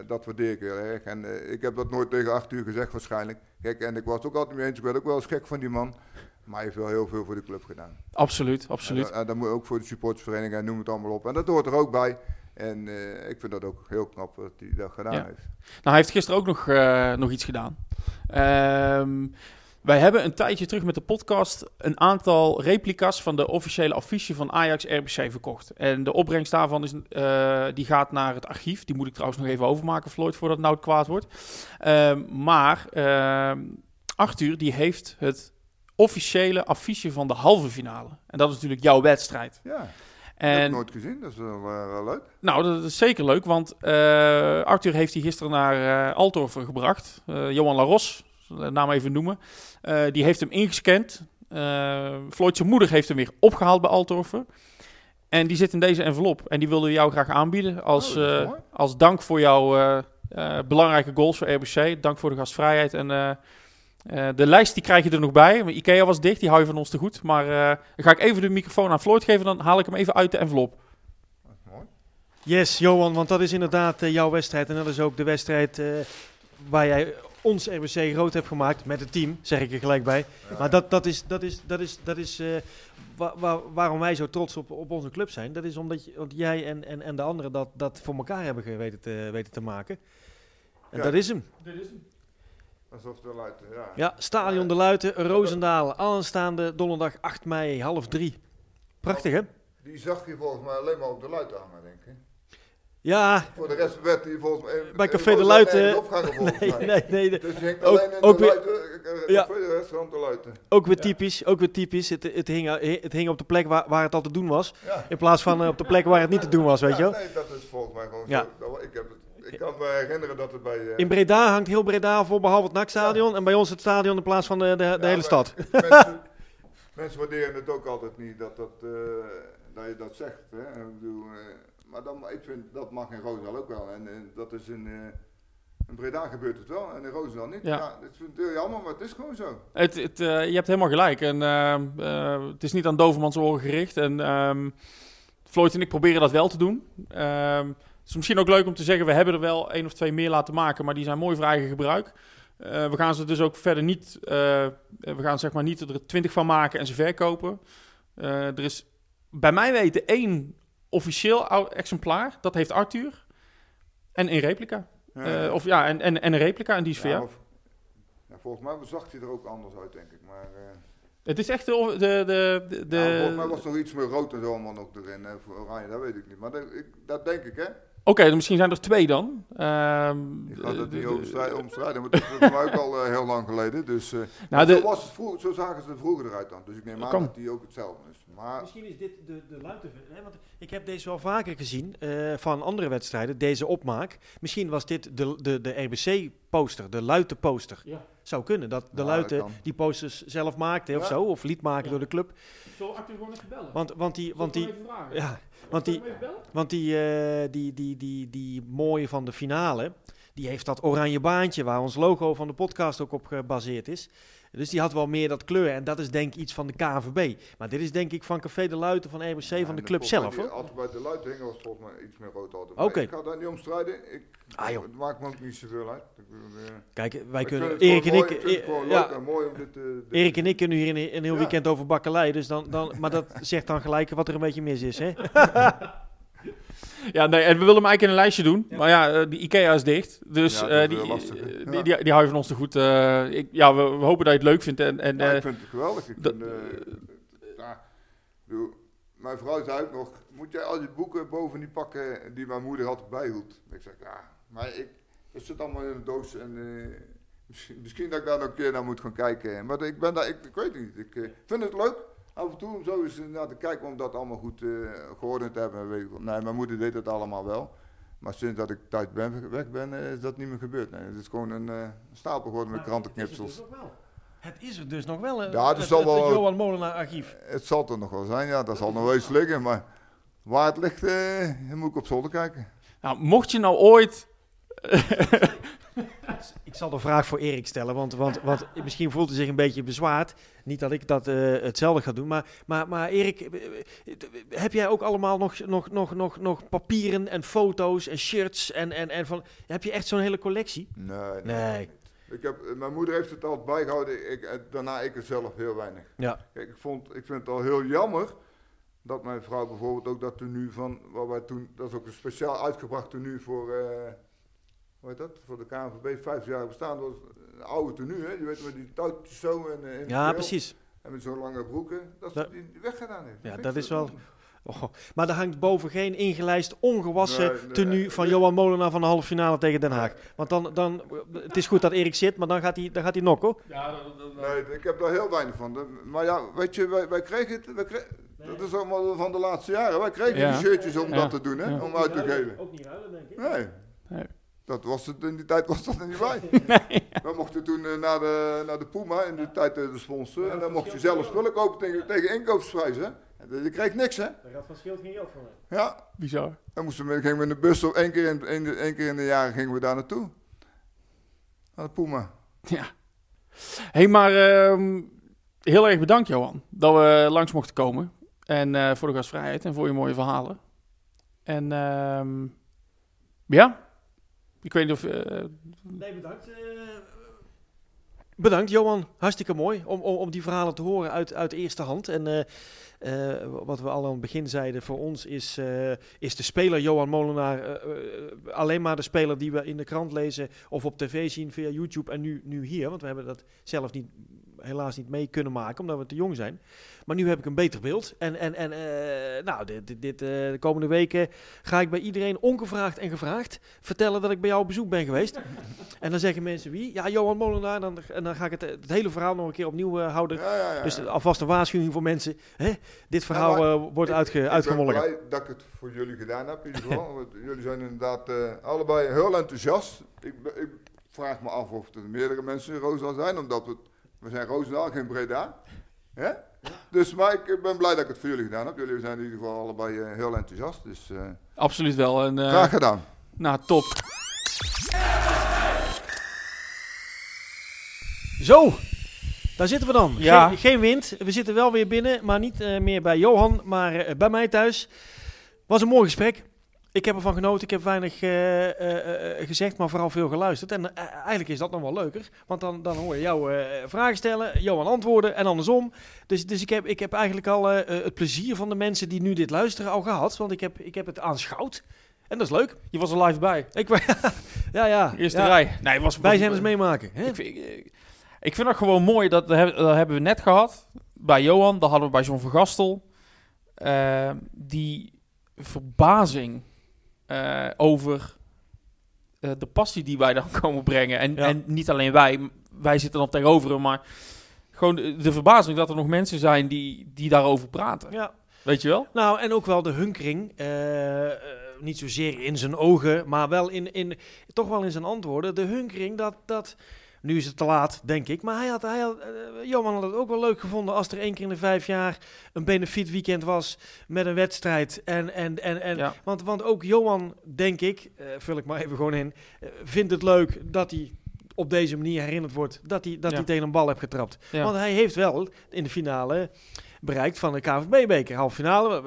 G: dat waardeer ik heel erg. En ik heb dat nooit tegen acht uur gezegd waarschijnlijk. Kijk, en ik was het ook altijd mee eens, ik werd ook wel eens gek van die man. Maar hij heeft wel heel veel voor de club gedaan.
B: Absoluut, absoluut.
G: En, en dat moet ook voor de supportersvereniging en noem het allemaal op. En dat hoort er ook bij. En eh, ik vind dat ook heel knap dat hij dat gedaan
B: Ja.
G: heeft.
B: Nou, hij heeft gisteren ook nog, eh, nog iets gedaan. Ehm, wij hebben een tijdje terug met de podcast een aantal replica's van de officiële affiche van Ajax RBC verkocht. En de opbrengst daarvan is, eh, die gaat naar het archief. Die moet ik trouwens nog even overmaken, Floyd, voordat het nou kwaad wordt. Ehm, maar ehm, Arthur die heeft het officiële affiche van de halve finale. En dat is natuurlijk jouw wedstrijd.
G: Ja, dat heb ik
B: En
G: nooit gezien. Dat is wel, eh, wel leuk.
B: nou, dat is zeker leuk, want eh, Arthur heeft die gisteren naar eh Altorf gebracht. Eh, Johan Laros, naam even noemen. Die heeft hem ingescand. Floyd zijn moeder heeft hem weer opgehaald bij Altorfen. En die zit in deze envelop. En die wilde jou graag aanbieden als,
G: Oh,
B: als dank voor jouw belangrijke goals voor RBC. Dank voor de gastvrijheid. En eh, de lijst die krijg je er nog bij. Ikea was dicht, die hou je van ons te goed. Maar eh, ga ik even de microfoon aan Floyd geven. Dan haal ik hem even uit de envelop.
G: Is.
H: Yes, Johan, want dat is inderdaad eh, jouw wedstrijd. En dat is ook de wedstrijd eh, waar jij ons RBC groot hebt gemaakt. Met het team, zeg ik er gelijk bij. Maar dat, dat is, dat is, dat is, dat is eh, wa- wa- waarom wij zo trots op, op onze club zijn. Dat is omdat, je, want jij en, en, en de anderen dat, dat voor elkaar hebben geweten te, weten te maken. En
G: Ja.
H: dat is hem.
G: Alsof de luiten, ja.
H: Ja, Stadion de Luiten, Roosendaal, aanstaande donderdag 8 mei, half drie. Prachtig, hè?
G: Die zag je volgens mij alleen maar op de luiten hangen, denk ik.
H: Ja,
G: Voor de rest werd hij volgens mij...
H: Bij Café de Luiten-
G: volgens
H: nee,
G: mij.
H: nee, nee. de-
G: Dus je
H: Ook-
G: alleen in
H: ook
G: de
H: weer-
G: luiten, eh,
H: Ja.
G: Café de restaurant de luiten.
H: Ook weer typisch, ook weer typisch. Het, het, hing, het hing op de plek waar, waar het al te doen was.
G: Ja.
H: In plaats van eh, op de plek waar het niet te doen was, weet je wel.
G: Nee, dat is volgens mij gewoon
H: Ja.
G: zo. Ik, heb het, ik kan me herinneren dat het bij... eh,
H: In Breda hangt heel Breda vol, behalve het NAC-stadion. En bij ons het stadion in plaats van de, de, de
G: Ja,
H: hele stad.
G: Mensen, mensen waarderen het ook altijd niet dat, dat, eh, dat je dat zegt. Hè? Ik bedoel, eh, maar dan, ik vind dat mag in Roosendaal ook wel. En, dat is in, eh, in Breda gebeurt het wel en in Roosendaal niet.
B: Ja.
G: Ja. dat vind ik heel jammer, maar het is gewoon zo.
B: Het, het, eh, je hebt helemaal gelijk. En, ehm, eh, het is niet aan Dovermans oren gericht. En ehm, Floyd en ik proberen dat wel te doen. Ehm, het is misschien ook leuk om te zeggen, we hebben er wel één of twee meer laten maken, maar die zijn mooi voor eigen gebruik. Eh, we gaan ze dus ook verder niet, eh, we gaan zeg maar niet er twintig van maken en ze verkopen. Eh, er is bij mij weten één officieel exemplaar, dat heeft Arthur. En een replica.
G: Ja.
B: Eh, of ja, en, en, en een replica, en die is
G: Ja, of- ja, volgens mij zag hij er ook anders uit, denk ik. Maar, eh,
B: Het is echt de, de, de, de,
G: volgens mij was er nog iets meer rood en zo allemaal nog erin. Hè, voor Oranje, dat weet ik niet. Maar dat, ik, dat denk ik, hè.
B: Oké, dan misschien zijn er twee dan. Ehm,
G: Ik ga het
B: de-
G: niet
B: de-
G: omstrijden, omstrijden, maar dat ook al eh, heel lang geleden. Dus, eh,
B: Nou, de-
G: zo, was het vroeg, zo zagen ze er vroeger eruit dan. Dus ik neem aan
B: Kan.
G: dat die ook hetzelfde is. Maar
H: Misschien is dit de, de luiten. Hè? Want ik heb deze wel vaker gezien eh, van andere wedstrijden, deze opmaak. Misschien was dit de, de, de RBC-poster, de luiten poster.
B: Ja.
H: Zou kunnen dat de
G: dat
H: luiten die posters zelf maakte of
G: Ja.
H: zo, of liet maken
B: Ja.
H: door de club.
B: Zal Arthur gewoon even bellen?
H: Want, want die, want die, ja, want die, want die, eh, die, die, die, die mooie van de finale, die heeft dat oranje baantje waar ons logo van de podcast ook op gebaseerd is. Dus die had wel meer dat kleur en dat is denk ik iets van de KVB. Maar dit is denk ik van Café de Luiten, van RBC,
G: Ja,
H: van de club zelf
G: die Altijd bij de luid hingen was volgens mij iets meer rood altijd.
H: Oké.
G: Ik ga daar niet om strijden. Ik,
H: Ah, joh.
G: Het maakt me ook niet zoveel uit. Eh,
H: Kijk, wij kunnen, Erik en ik, ja,
G: en mooi om dit, eh, dit
H: Erik en ik kunnen hier een, een heel
G: Ja.
H: weekend over bakkelei, dus dan, dan, maar dat zegt dan gelijk wat er een beetje mis is. Hè?
B: Ja, nee, en we willen hem eigenlijk in een lijstje doen. Maar ja, eh, die IKEA is dicht. Dus
G: Ja,
B: eh,
G: dat is
B: die,
G: lastig,
B: die, die, die hou je van ons te goed. eh, ik, ja, we, we hopen dat je het leuk vindt. En, en,
G: Ja,
B: eh,
G: ik vind het geweldig. Ik
B: dat-
G: vind, eh, ja, bedoel, mijn vrouw zei ook nog, moet jij al die boeken boven die pakken die mijn moeder altijd bijhield? Ik zeg, ja, maar ik, het zit allemaal in een doos en eh, misschien, misschien dat ik daar nog een keer naar moet gaan kijken. Maar ik ben daar, ik, ik weet het niet. Ik vind het leuk af en toe om zo eens naar te kijken om dat allemaal goed eh, geordend te hebben. Weet ik wel. Nee, mijn moeder deed het allemaal wel. Maar sinds dat ik thuis ben, weg ben, eh, is dat niet meer gebeurd. Nee, het is gewoon een eh, stapel geworden met krantenknipsels.
H: Het is er dus nog wel. hè?
G: Ja, het is
H: het,
G: al wel-
H: het Johan Molenaar archief.
G: Het zal er nog wel zijn, ja, dat zal nog wel eens liggen, maar waar het ligt, eh, moet ik op zolder kijken.
B: nou, mocht je nou ooit...
H: Ik zal de vraag voor Erik stellen, want, want, want misschien voelt hij zich een beetje bezwaard. Niet dat ik dat eh, hetzelfde ga doen, maar, maar, maar Erik, eh, eh, heb jij ook allemaal nog, nog, nog, nog, nog papieren en foto's en shirts en, en, en van... Heb je echt zo'n hele collectie?
G: Nee, nee.
H: Nee.
G: Ik heb, mijn moeder heeft het altijd bijgehouden, ik, daarna ik het zelf heel weinig.
H: Ja.
G: Kijk, ik, vond, ik vind het al heel jammer dat mijn vrouw bijvoorbeeld ook dat tenue van, waar wij toen, dat is ook een speciaal uitgebracht tenue voor, eh hoe heet dat, voor de KNVB, 50 jaar bestaan, dat was een oude tenue, hè, je weet met die touwtjes zo en eh,
H: Ja, precies.
G: En met zo'n lange broeken, dat ze
H: Dat-
G: die, weggedaan heeft.
H: Ja, dat is wel-. Oh, maar er hangt boven geen ingelijst, ongewassen
G: Nee, nee,
H: tenue van
G: nee.
H: Johan Molenaar van de halve finale tegen Den Haag. Want dan, dan, het is goed dat Erik zit, maar dan gaat hij, dan gaat hij nokken.
B: Ja,
G: Nee, ik heb daar heel weinig van. Maar ja, weet je, wij, wij kregen het. Wij kregen, dat is allemaal van de laatste jaren. Wij kregen
B: Ja.
G: die shirtjes om
B: Ja.
G: dat te doen, hè,
B: Ja.
G: om uit te geven.
H: Ook niet ruilen, denk ik.
G: Nee.
B: Nee.
G: Dat was het, in die tijd was dat er niet bij. We mochten toen eh, naar, de, naar de Puma, in die tijd eh, de sponsor. En dan mocht je zelf spullen kopen tegen, tegen inkoopsprijs. Hè. En Je kreeg niks, hè?
H: Daar gaat van Schild geen geld van.
G: Ja.
B: Bizar.
G: Dan moesten we, gingen we in de bus, of één keer in, één, één keer in de jaren gingen we daar naartoe. Naar de Puma.
B: Ja. hey, maar ehm, heel erg bedankt Johan dat we langs mochten komen. En eh, voor de gastvrijheid en voor je mooie verhalen. En ehm, ja, ik weet niet of... eh,
H: Nee, bedankt. Bedankt Johan, hartstikke mooi om, om, om die verhalen te horen uit, uit eerste hand. En eh, eh, wat we al aan het begin zeiden, voor ons is, eh, is de speler Johan Molenaar eh, eh, alleen maar de speler die we in de krant lezen of op tv zien via YouTube en nu, nu hier. Want we hebben dat zelf niet, helaas niet mee kunnen maken omdat we te jong zijn. Maar nu heb ik een beter beeld. En, en, en eh, nou, dit, dit, dit, eh, de komende weken ga ik bij iedereen ongevraagd en gevraagd vertellen dat ik bij jou op bezoek ben geweest. En dan zeggen mensen wie? Ja, Johan Molenaar. Dan, en dan ga ik het, het hele verhaal nog een keer opnieuw eh, houden.
G: Ja, ja, ja.
H: Dus alvast een waarschuwing voor mensen. Hè? Dit verhaal
G: maar
H: eh, wordt
G: Ik-
H: uitge,
G: Ik ben
H: uitgemolken.
G: blij dat ik het voor jullie gedaan heb in ieder geval. Want jullie zijn inderdaad allebei heel enthousiast. Ik, ik vraag me af of er meerdere mensen in Roosendaal zijn, omdat we, we zijn Roosendaal, geen Breda. Hè? Dus, maar ik ben blij dat ik het voor jullie gedaan heb. Jullie zijn in ieder geval allebei eh, heel enthousiast. Dus eh,
B: Absoluut wel. En, eh,
G: graag gedaan.
B: nou, top.
H: Zo, daar zitten we dan.
B: Ja.
H: Geen, geen wind. We zitten wel weer binnen, maar niet eh, meer bij Johan, maar eh, bij mij thuis. Was een mooi gesprek. Ik heb ervan genoten. Ik heb weinig eh, eh, eh, gezegd, maar vooral veel geluisterd. En eigenlijk is dat nog wel leuker. Want dan, dan hoor je jou vragen stellen, Johan antwoorden en andersom. Dus, dus ik, heb, ik heb eigenlijk al het plezier van de mensen die nu dit luisteren al gehad. Want ik heb, ik heb het aanschouwd. En dat is leuk.
B: Je was er live bij.
H: Ik, ja, ja.
B: Eerste
H: ja.
B: rij. Nee, was,
H: Wij
B: was-
H: zijn eens meemaken. Hè?
B: Ik vind, ik, ik vind dat gewoon mooi. Dat, dat hebben we net gehad. Bij Johan, dat hadden we bij John van Gastel. Die verbazing eh, over eh, de passie die wij dan komen brengen. En,
H: Ja.
B: en niet alleen wij, wij zitten dan tegenover hem, maar gewoon de, de verbazing dat er nog mensen zijn die, die daarover praten.
H: Ja.
B: Weet je wel?
H: Nou, en ook wel de hunkering. eh, niet zozeer in zijn ogen, maar wel in, in, toch wel in zijn antwoorden. De hunkering dat, dat... Nu is het te laat, denk ik. Maar hij had, hij had, eh, Johan had het ook wel leuk gevonden als er één keer in de vijf jaar een benefiet weekend was met een wedstrijd. En, en, en, en,
B: Ja.
H: want, want ook Johan, denk ik, eh, vul ik maar even gewoon in, eh, vindt het leuk dat hij op deze manier herinnerd wordt dat hij, dat
B: Ja.
H: hij tegen een bal heeft getrapt.
B: Ja.
H: Want hij heeft wel in de finale bereikt van de KVB-beker. Halve finale.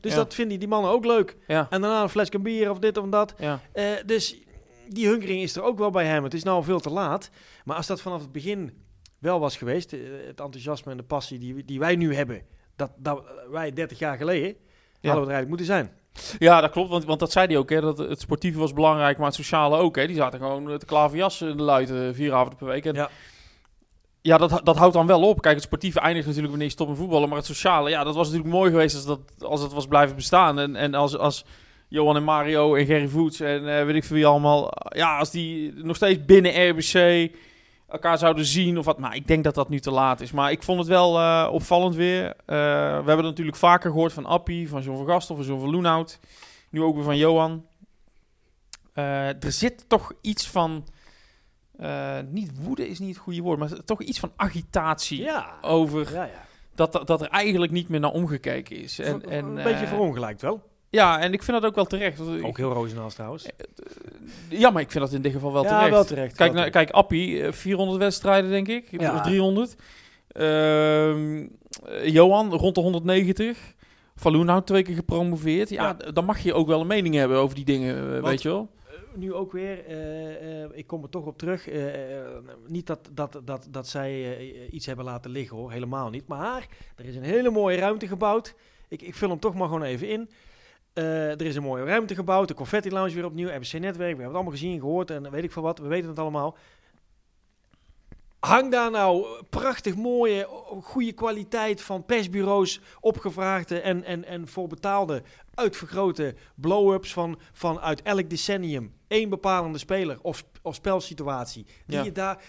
H: Dus
B: Ja.
H: dat vinden die mannen ook leuk.
B: Ja.
H: En daarna een flesje bier of dit of dat.
B: Ja.
H: Dus die hunkering is er ook wel bij hem. Het is nou veel te laat. Maar als dat vanaf het begin wel was geweest, eh, het enthousiasme en de passie die, die wij nu hebben, dat, dat wij 30 jaar geleden,
B: Ja.
H: hadden we er eigenlijk moeten zijn.
B: Ja, dat klopt. Want, want dat zei hij ook. Hè, dat het sportieve was belangrijk, maar het sociale ook. Hè. Die zaten gewoon de klaverjas in de luiten vier avonden per week. En
H: Ja.
B: ja, dat, dat houdt dan wel op. Kijk, het sportieve eindigt natuurlijk wanneer je stopt met voetballen. Maar het sociale, ja, dat was natuurlijk mooi geweest als, dat, als het was blijven bestaan. En, en als, als Johan en Mario en Gerry Voets en eh, weet ik veel wie allemaal... Ja, als die nog steeds binnen RBC elkaar zouden zien of wat. Maar ik denk dat dat nu te laat is. Maar ik vond het wel eh, opvallend weer. Eh, we hebben het natuurlijk vaker gehoord van Appie, van John van Gastel, van John van Loenhout. Nu ook weer van Johan. Er zit toch iets van... niet woede is niet het goede woord, maar toch iets van agitatie
H: Ja.
B: over
H: Ja, ja.
B: dat, dat, er eigenlijk niet meer naar omgekeken is. En,
H: een
B: eh,
H: beetje verongelijkt wel.
B: Ja, en ik vind dat ook wel terecht.
H: Ook heel Roosendaals trouwens.
B: ja, maar ik vind dat in dit geval wel
H: ja,
B: terecht.
H: wel terecht.
B: Kijk,
H: wel
B: naar, kijk Appie, eh, 400 wedstrijden denk ik,
H: Ja.
B: of 300. Ehm, eh, Johan, rond de 190. Van Loenhout twee keer gepromoveerd. Ja, dan mag je ook wel een mening hebben over die dingen, eh, weet je wel.
H: nu ook weer, eh, eh, ik kom er toch op terug. eh, eh, niet dat, dat, dat, dat zij eh, iets hebben laten liggen hoor, helemaal niet. Maar er is een hele mooie ruimte gebouwd. Ik, ik vul hem toch maar gewoon even in. Eh, er is een mooie ruimte gebouwd, de Confetti Lounge weer opnieuw, RBC Netwerk. We hebben het allemaal gezien, gehoord en weet ik veel wat. We weten het allemaal. Hang daar nou prachtig mooie, goede kwaliteit van persbureaus opgevraagde en, en, en voor betaalde uitvergrote blow-ups van, van uit elk decennium één bepalende speler of, of spelsituatie. Die
B: Ja.
H: je daar.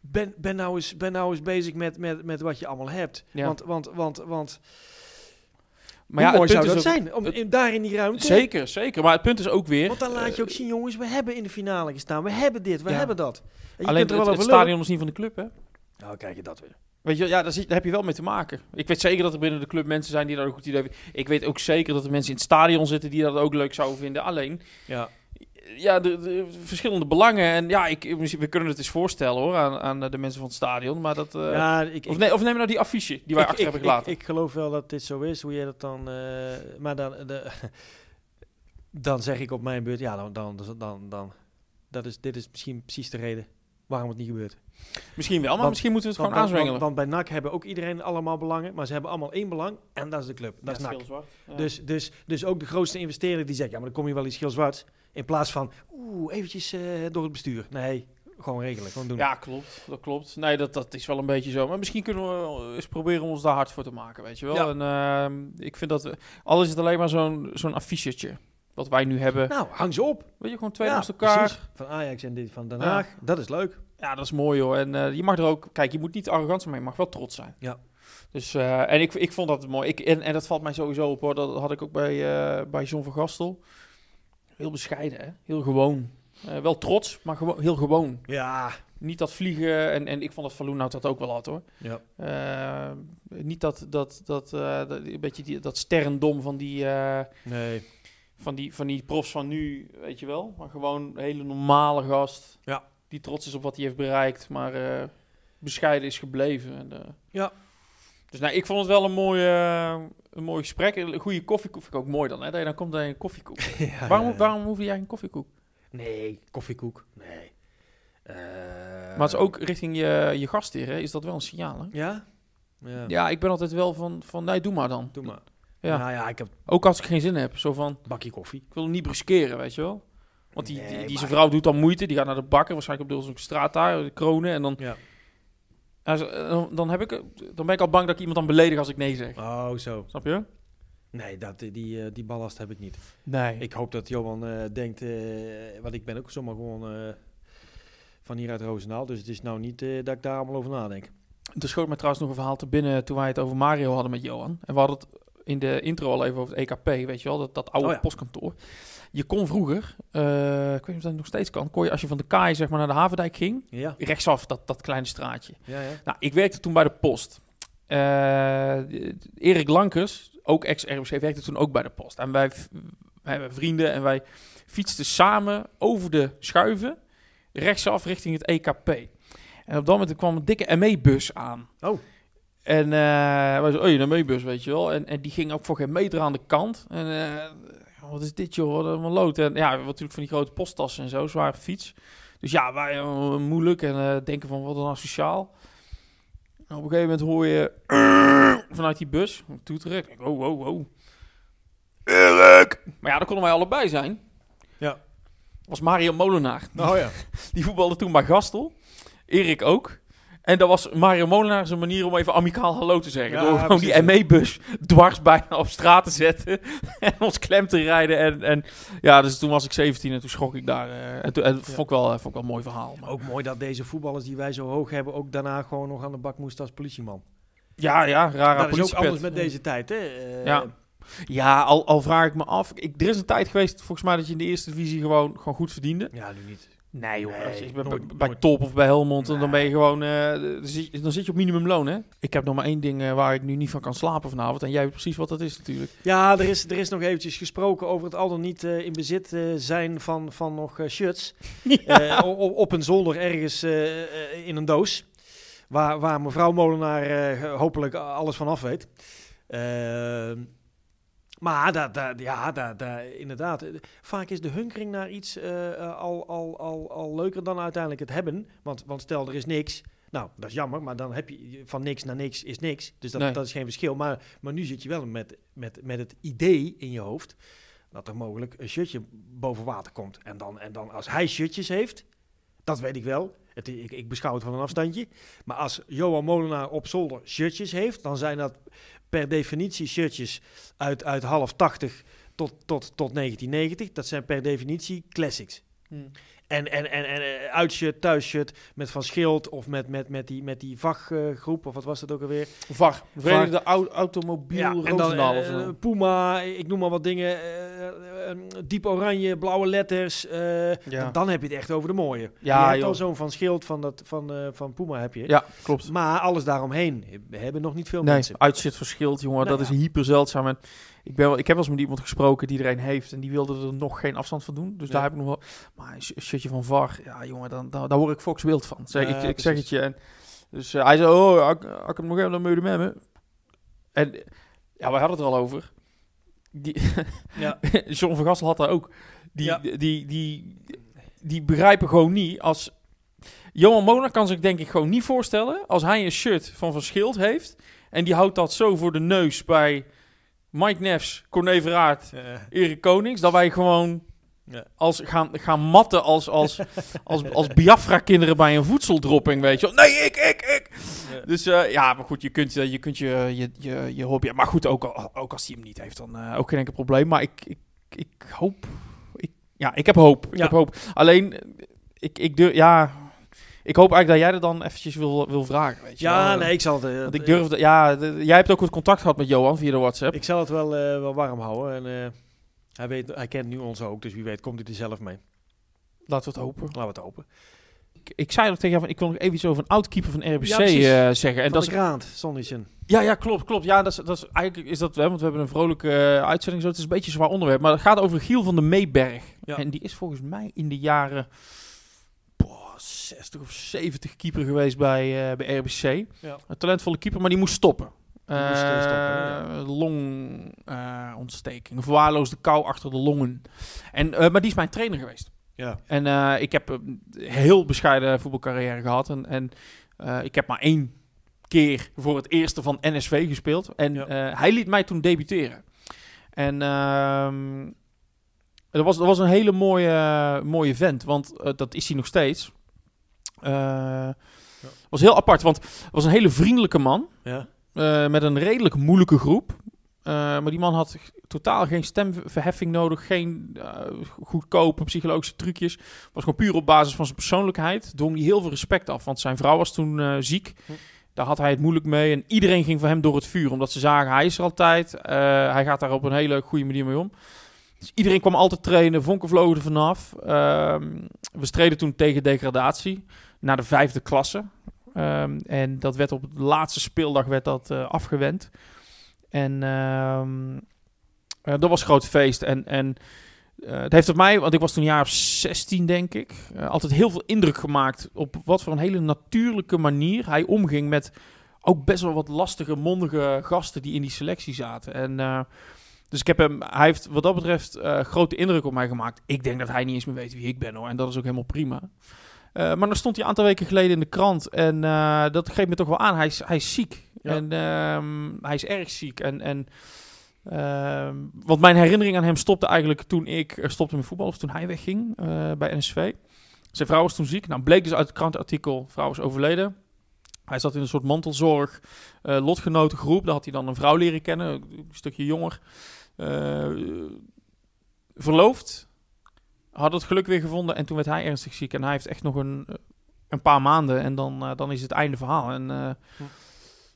H: Ben, ben, nou eens, ben nou eens bezig met, met, met wat je allemaal hebt.
B: Ja.
H: Want, want, want, want
B: Maar
H: hoe
B: ja,
H: mooi
B: het
H: zou dat
B: ook-
H: zijn? Om,
B: het-
H: in, daar in die ruimte.
B: Zeker, zeker. Maar het punt is ook weer...
H: Want dan laat je ook zien, jongens, we hebben in de finale gestaan. We hebben dit, we
B: Ja.
H: hebben dat. En
B: alleen
H: kunt er
B: het,
H: wel
B: het
H: over lullen.
B: stadion is niet van de club, hè?
H: Nou, kijk je dat weer.
B: Weet je, ja, daar, zit, daar heb je wel mee te maken. Ik weet zeker dat er binnen de club mensen zijn die daar een goed idee hebben. Ik weet ook zeker dat er mensen in het stadion zitten die dat ook leuk zouden vinden. Alleen,
H: Ja.
B: Ja, de, de verschillende belangen. En ja, ik, we kunnen het eens voorstellen hoor, aan, aan de mensen van het stadion. Maar dat, eh,
H: ja, ik,
B: of, nee, of neem nou die affiche die wij
H: ik,
B: achter
H: ik,
B: hebben gelaten.
H: Ik, ik geloof wel dat dit zo is, hoe je dat dan... eh, maar dan, de, dan zeg ik op mijn beurt, ja, dan, dan, dan, dan, dat is, dit is misschien precies de reden waarom het niet gebeurt.
B: Misschien wel, maar
H: Want-
B: misschien moeten we het
H: Want,
B: gewoon
H: want,
B: aanzwengelen.
H: want bij NAC hebben ook iedereen allemaal belangen, maar ze hebben allemaal één belang en dat is de club. Dat is NAC.
B: Ja.
H: Dus, dus, dus ook de grootste investeerder die zegt, ja, maar dan kom je wel iets geel-zwart. In plaats van, oeh, eventjes eh, door het bestuur. Nee, gewoon regelen, gewoon doen.
B: Ja, klopt. Dat klopt. Nee, dat, dat is wel een beetje zo. Maar misschien kunnen we eens proberen om ons daar hard voor te maken, weet je wel.
H: Ja.
B: En ehm, ik vind dat, we- al is het alleen maar zo'n zo'n affichetje, wat wij nu hebben.
H: Nou, hang ze op.
B: Weet je, gewoon twee
H: Ja,
B: naast elkaar.
H: precies. Van Ajax en dit van Den Haag. Dat is leuk.
B: Ja, dat is mooi hoor. En eh, je mag er ook, kijk, je moet niet arrogant zijn, maar je mag wel trots zijn.
H: Ja.
B: Dus, eh, en ik, ik vond dat mooi. Ik, en, en dat valt mij sowieso op hoor. Dat had ik ook bij, bij John van Gastel. Heel bescheiden, hè? Heel gewoon. Eh, wel trots, maar gewoon, heel gewoon.
H: Ja.
B: Niet dat vliegen, en, en ik vond dat Falloon dat ook wel had hoor.
H: Ja.
B: Eh, niet dat, dat, dat, dat, een beetje die, dat sterrendom van die,
H: Nee.
B: van, die, van die profs van nu, weet je wel. Maar gewoon een hele normale gast.
H: Ja.
B: Die trots is op wat hij heeft bereikt, maar bescheiden is gebleven. En,
H: Ja.
B: Dus nou, ik vond het wel een mooi, eh, een mooi gesprek. Een goede koffiekoek vind ik ook mooi dan. Hè? Dat je dan komt bij een koffiekoek.
H: Ja,
B: waarom,
H: ja,
B: waarom hoefde jij een koffiekoek?
H: Nee, koffiekoek. Nee. Eh,
B: Maar het is ook richting je, je gastheer, hè? is dat wel een signaal. Hè?
H: Ja? Ja.
B: Ja, ik ben altijd wel van, van nee, doe maar dan.
H: Doe maar.
B: Ja.
H: Nou ja, ik heb
B: Ook als ik geen zin heb. Zo van,
H: bakje koffie.
B: ik wil hem niet bruskeren, weet je wel. Want die,
H: Nee,
B: die, zijn vrouw doet dan moeite. Die gaat naar de bakker, waarschijnlijk op de straat daar, de kronen. En dan,
H: Ja.
B: Ja, zo- dan, dan, heb ik, dan ben ik al bang dat ik iemand dan beledig als ik nee zeg.
H: Oh, zo.
B: Snap je?
H: Nee, dat, die, eh, die ballast heb ik niet.
B: Nee.
H: Ik hoop dat Johan eh, denkt, eh, want ik ben ook zomaar gewoon eh, van hier uit Roosendaal. Dus het is nou niet eh, dat ik daar allemaal over nadenk.
B: Er schoot me trouwens nog een verhaal te binnen toen wij het over Mario hadden met Johan. En we hadden het in de intro al even over het EKP, weet je wel, dat, dat oude
H: Oh ja.
B: postkantoor. Je kon vroeger, eh, ik weet niet of dat nog steeds kan, kon je als je van de kaai zeg maar naar de Havendijk ging,
H: Ja,
B: rechtsaf dat, dat kleine straatje.
H: ja, ja.
B: Nou, ik werkte toen bij de post. Eh, Erik Lankers, ook ex-RBC, werkte toen ook bij de post. En wij, wij hebben vrienden en wij fietsten samen over de schuiven, rechtsaf richting het EKP. En op dat moment kwam een dikke ME-bus aan.
H: Oh.
B: En eh wij zeiden, oh, een ME-bus, weet je wel. En, en die ging ook voor geen meter aan de kant. En wat is dit, joh? Wat een lood. En ja, natuurlijk van die grote posttassen en zo, zware fiets. Dus ja, wij eh, moeilijk en eh, denken van wat een asociaal. En op een gegeven moment hoor je vanuit die bus, toeteren. Ik denk, oh, oh, oh. Erik! Maar ja, dat konden wij allebei zijn.
H: Ja.
B: was Mario Molenaar.
H: Oh ja.
B: Die voetbalde toen bij Gastel. Erik ook. En dat was Mario Molenaar zijn manier om even amicaal hallo te zeggen.
H: Ja,
B: Door gewoon die ME-bus dwars bijna op straat te zetten. en ons klem te rijden. En, en ja, dus toen was ik 17 en toen schrok ik daar. eh, en toen, en vond, ik wel, eh, vond ik wel een mooi verhaal. Maar-
H: Ook mooi dat deze voetballers die wij zo hoog hebben, ook daarna gewoon nog aan de bak moesten als politieman.
B: Ja, ja, rare
H: dat is ook anders met deze tijd, hè? Eh,
B: Ja. Ja, al, al vraag ik me af. Ik, er is een tijd geweest, volgens mij, dat je in de eerste divisie gewoon, gewoon goed verdiende.
H: Ja, nu niet.
B: Nee, joh.
H: Nee,
B: als je bij,
H: nooit,
B: bij
H: nooit.
B: Top of bij Helmond, dan
H: Nee.
B: ben je gewoon... eh, dan, zit, je- dan zit je op minimumloon, hè? Ik heb nog maar één ding eh, waar ik nu niet van kan slapen vanavond. En jij weet precies wat dat is natuurlijk.
H: Ja, er is, er is nog eventjes gesproken over het al dan niet eh, in bezit eh, zijn van, van nog shirts. Eh, o- o- op een zolder ergens in een doos. Waar, waar mevrouw Molenaar eh, hopelijk alles van af weet. Maar dat, dat, ja, dat, dat, inderdaad. Vaak is de hunkering naar iets eh, eh, al, al, al, al leuker dan uiteindelijk het hebben. Want, want stel, er is niks. Nou, dat is jammer, maar dan heb je van niks naar niks is niks. Dus dat,
B: Nee.
H: dat is geen verschil. Maar, maar nu zit je wel met, met, met het idee in je hoofd dat er mogelijk een shirtje boven water komt. En dan, en dan als hij shirtjes heeft, dat weet ik wel. Ik, ik beschouw het van een afstandje. Maar als Johan Molenaar op zolder shirtjes heeft, dan zijn dat per definitie shirtjes uit, uit half 80 tot, tot, tot 1990. Dat zijn per definitie classics. En, en, en, en eh, uitshirt, thuisshirt met Van Schild of met, met, met die, met die vakgroep, of wat was dat ook alweer?
B: VAR. Verenigde Au- Automobiel
H: Ja,
B: Roosendaal
H: eh,
B: of zo.
H: Puma, ik noem maar wat dingen. eh, eh, eh, diep oranje, blauwe letters. eh,
B: Ja.
H: Dan heb je het echt over de mooie.
B: Ja,
H: je hebt
B: joh.
H: al zo'n van Schild van, dat, van, eh, van Puma heb je.
B: Ja, klopt.
H: Maar alles daaromheen hebben nog niet veel
B: Nee,
H: mensen.
B: uitzit verschilt, jongen.
H: Nou
B: dat
H: ja.
B: is hyper zeldzaam. En ik, ben wel, ik heb wel eens met iemand gesproken die er een heeft. En die wilde er nog geen afstand van doen. Dus daar heb ik nog wel... Maar een sh- shirtje van VAR, ja jongen, dan, dan, daar word ik Fox wild van. Zeg,
H: Ja,
B: ik, ik zeg het je. En, dus eh, hij zei, oh, ik, ik hem nog even, dan moet je hem hebben. En ja, wij hadden het er al over. Die,
H: Ja.
B: John van Gassel had daar ook. Die,
H: Ja.
B: die, die, die, die begrijpen gewoon niet als... Johan Mona kan zich denk ik gewoon niet voorstellen als hij een shirt van Van Schild heeft en die houdt dat zo voor de neus bij Mike Nefs, Corné Verraert, Erik Konings, dat wij gewoon
H: Ja.
B: als gaan, gaan matten als, als, als, als Biafra-kinderen bij een voedseldropping, weet je. Nee, ik, ik, ik.
H: Ja.
B: Dus eh, ja, maar goed, je kunt, eh, je, kunt je, je, je, je hobby... Maar goed, ook, ook als hij hem niet heeft, dan eh, ook geen enkel probleem. Maar ik, ik, ik hoop... Ik, ja, ik heb hoop. Ik
H: Ja.
B: heb hoop. Alleen, ik, ik durf... Ja, ik hoop eigenlijk dat jij er dan eventjes wil, wil vragen, weet je
H: Ja,
B: wel.
H: nee, ik zal het... eh,
B: Want ik durf... de- Ja, jij hebt ook goed contact gehad met Johan via de WhatsApp.
H: Ik zal het wel, eh, wel warm houden. En, eh, hij, weet, hij kent nu ons ook, dus wie weet komt hij er zelf mee.
B: Laten we het hopen.
H: Laten we het hopen.
B: Ik, ik zei nog tegen jou, van, ik wil nog even iets over een oud-keeper van RBC
H: Ja,
B: zeggen. En dat is
H: Graant, Sonnischen.
B: Ja, ja, klopt, klopt. Ja, dat is, dat is, eigenlijk is dat, hè, want we hebben een vrolijke uitzending zo. Het is een beetje een zwaar onderwerp, maar het gaat over Giel van de Meeberg.
H: Ja.
B: En die is volgens mij in de jaren 60 of 70 keeper geweest bij, eh, bij RBC.
H: Ja.
B: Een talentvolle keeper, maar die moest stoppen.
H: Die moest, eh, stoppen, ja.
B: Longontsteking, verwaarloosde kou achter de longen. En, eh, maar die is mijn trainer geweest.
H: Ja.
B: En eh, ik heb een heel bescheiden voetbalcarrière gehad. En, en eh, ik heb maar één keer voor het eerste van NSV gespeeld. En
H: Ja.
B: eh, hij liet mij toen debuteren. En ehm, dat, was, dat was een hele mooie, mooie vent. Want eh, dat is hij nog steeds. Eh was heel apart, want het was een hele vriendelijke man.
H: Ja.
B: eh, met een redelijk moeilijke groep. Eh, maar die man had totaal geen stemverheffing nodig. Geen goedkope psychologische trucjes. Was gewoon puur op basis van zijn persoonlijkheid. Dwong hij heel veel respect af. Want zijn vrouw was toen ziek.
H: Hm.
B: Daar had hij het moeilijk mee. En iedereen ging voor hem door het vuur. Omdat ze zagen, hij is er altijd. Hij gaat daar op een hele goede manier mee om. Dus iedereen kwam altijd trainen. Vonken vlogen er vanaf. Ehm, we streden toen tegen degradatie. Naar de vijfde klasse. Ehm, en dat werd op de laatste speeldag werd dat, eh, afgewend. En ehm, eh, dat was een groot feest. En, en eh, het heeft op mij, want ik was toen jaar of 16 denk ik, altijd heel veel indruk gemaakt op wat voor een hele natuurlijke manier hij omging met ook best wel wat lastige, mondige gasten die in die selectie zaten. En dus ik heb hem, hij heeft wat dat betreft eh, grote indruk op mij gemaakt. Ik denk dat hij niet eens meer weet wie ik ben hoor. En dat is ook helemaal prima. Eh, maar dan stond hij een aantal weken geleden in de krant. En eh, dat greep me toch wel aan. Hij is, hij is ziek.
H: Ja.
B: En ehm, hij is erg ziek. En, en, ehm, want mijn herinnering aan hem stopte eigenlijk toen ik stopte met voetbal. Of toen hij wegging bij NSV. Zijn vrouw was toen ziek. Nou, bleek dus uit het krantenartikel. Vrouw is overleden. Hij zat in een soort mantelzorg, eh lotgenotengroep. Daar had hij dan een vrouw leren kennen. Een stukje jonger. Eh, verloofd. Had het geluk weer gevonden. En toen werd hij ernstig ziek. En hij heeft echt nog een, een paar maanden. En dan, eh, dan is het einde verhaal. En eh,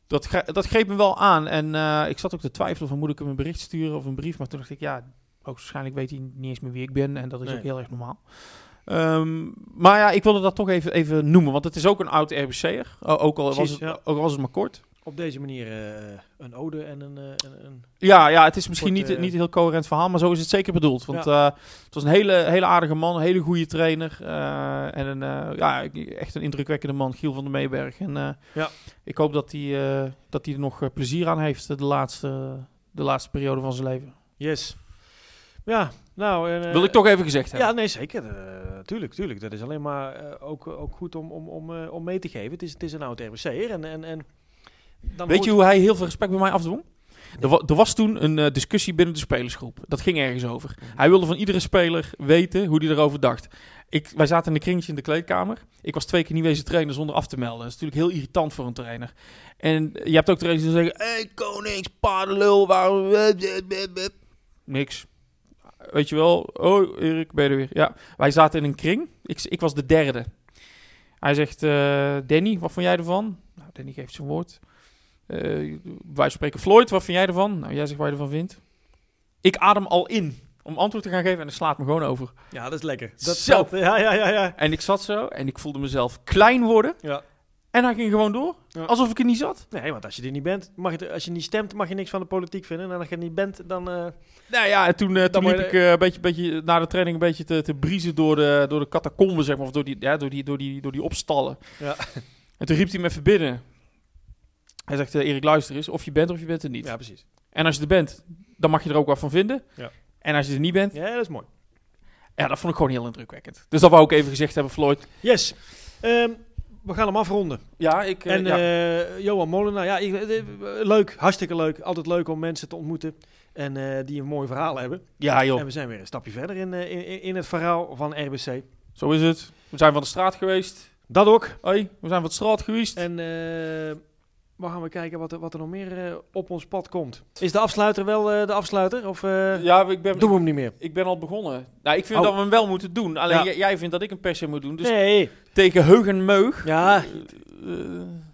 B: dat, dat greep me wel aan. En eh, ik zat ook te twijfelen van moet ik hem een bericht sturen of een brief. Maar toen dacht ik, ja, ook waarschijnlijk weet hij niet eens meer wie ik ben. En dat is
H: Nee.
B: ook heel erg normaal. Ehm, maar ja, ik wilde dat toch even, even noemen. Want het is ook een oud RBC'er. Ook, al was
H: Precies,
B: het,
H: ja.
B: ook al was het maar kort.
H: Op deze manier eh, een ode en een... eh, een, een
B: Ja, ja, het is misschien
H: Kort,
B: niet,
H: eh,
B: niet een heel coherent verhaal, maar zo is het zeker bedoeld. Want het was een hele, hele aardige man, een hele goede trainer. en een, ja, echt een indrukwekkende man, Giel van der Meeberg. En
H: Ja.
B: ik hoop dat hij, dat hij er nog plezier aan heeft de laatste, de laatste periode van zijn leven.
H: yes. Ja, nou... en,
B: Wil ik toch even gezegd hebben.
H: Ja, nee, zeker. Tuurlijk, tuurlijk. Dat is alleen maar ook, ook goed om, om, om, om mee te geven. Het is, het is een oud RBC'er en... en, en dan
B: Weet je hoe hij heel veel respect bij mij afdwong? Er, wa- er was toen een eh, discussie binnen de spelersgroep. Dat ging ergens over. Hij wilde van iedere speler weten hoe hij erover dacht. Ik, wij zaten in een kringetje in de kleedkamer. Ik was twee keer niet wezen trainen zonder af te melden. Dat is natuurlijk heel irritant voor een trainer. En je hebt ook trainers die zeggen... Hé, hey, konings, paardenlul, waarom... Niks. Weet je wel? Oh, Erik, ben je er weer? Ja. Wij zaten in een kring. Ik, ik was de derde. Hij zegt... eh, Danny, wat vond jij ervan? Nou, Danny geeft zijn woord. Eh, wij spreken Floyd, wat vind jij ervan? Nou, jij zegt wat je ervan vindt. Ik adem al in om antwoord te gaan geven en hij slaat me gewoon over.
H: Ja, dat is lekker. Dat
B: Zo.
H: ja, ja, ja, ja.
B: En ik zat zo en ik voelde mezelf klein worden.
H: Ja.
B: En hij ging gewoon door,
H: Ja.
B: alsof ik er niet zat.
H: Nee, want als je er niet bent, mag je, als je niet stemt, mag je niks van de politiek vinden. En als je er niet bent, dan... eh,
B: Nou ja, en toen, eh, toen liep ik een beetje, beetje na de training een beetje te, te briezen door de, door de catacomben, zeg maar. Of door die, ja, door die, door die, door die opstallen.
H: Ja.
B: En toen riep hij me even binnen. Hij zegt, eh, Erik, luister eens. Of je bent of je bent er niet.
H: ja, precies.
B: En als je er bent, dan mag je er ook wat van vinden.
H: Ja.
B: En als je er niet bent,
H: Ja, dat is mooi.
B: ja, dat vond ik gewoon heel indrukwekkend. Dus dat wou ik even gezegd hebben, Floyd.
H: Yes. Ehm, we gaan hem afronden.
B: Ja, ik... eh,
H: En
B: ja.
H: eh, Johan Molenaar, ja, ik, leuk, hartstikke leuk. Altijd leuk om mensen te ontmoeten en die een mooi verhaal hebben.
B: ja, joh.
H: En we zijn weer een stapje verder in, in, in het verhaal van RBC.
B: Zo is het. We zijn van de straat geweest.
H: Dat ook.
B: Hoi, we zijn van de straat geweest.
H: En we gaan we kijken wat er, wat er nog meer eh, op ons pad komt. Is de afsluiter wel eh, de afsluiter? Of eh,
B: ja, ik ben,
H: doen we hem niet meer?
B: ik ben al begonnen. Nou, ik vind
H: Oh.
B: dat we hem wel moeten doen. Alleen
H: Ja.
B: jij, vindt dat ik een per se moet doen. Dus
H: nee.
B: tegen heug en meug.
H: Ja.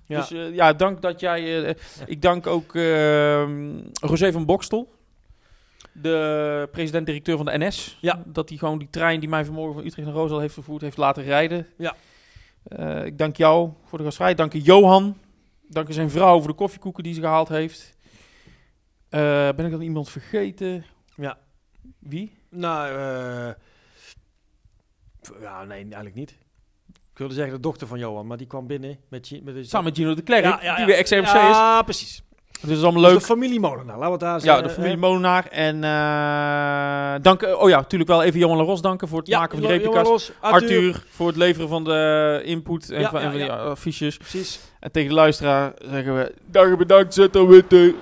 H: Ja.
B: Dus ja, dank dat jij... ik dank ook uh, José van Bokstel. De president-directeur van de NS.
H: Ja.
B: Dat hij gewoon die trein die mij vanmorgen van Utrecht naar Roosendaal heeft vervoerd, heeft laten rijden.
H: Ja.
B: Ik dank jou voor de gastvrijheid. Dank je Johan. Dank zijn vrouw voor de koffiekoeken die ze gehaald heeft. Eh, ben ik dan iemand vergeten?
H: Ja.
B: Wie?
H: Nou, eh, v- ja, nee, eigenlijk niet. Ik wilde zeggen de dochter van Johan, maar die kwam binnen met, met de,
B: Samen met Gino de Klerk,
H: Ja, ja,
B: die
H: ja.
B: weer ex-RMC is.
H: Ja, precies.
B: Dus is allemaal
H: Dus
B: leuk.
H: de familie Molenaar, laten we het daar
B: Ja,
H: zeggen,
B: de
H: eh,
B: familie Molenaar. En eh dank, oh ja, natuurlijk wel even Johan Laros danken voor het
H: Ja,
B: maken van die replica's.
H: Arthur.
B: Arthur voor het leveren van de input en
H: Ja,
B: van, en
H: ja,
B: van die
H: ja.
B: affiches.
H: Precies.
B: En tegen de luisteraar zeggen we... Dag bedankt, dan witte.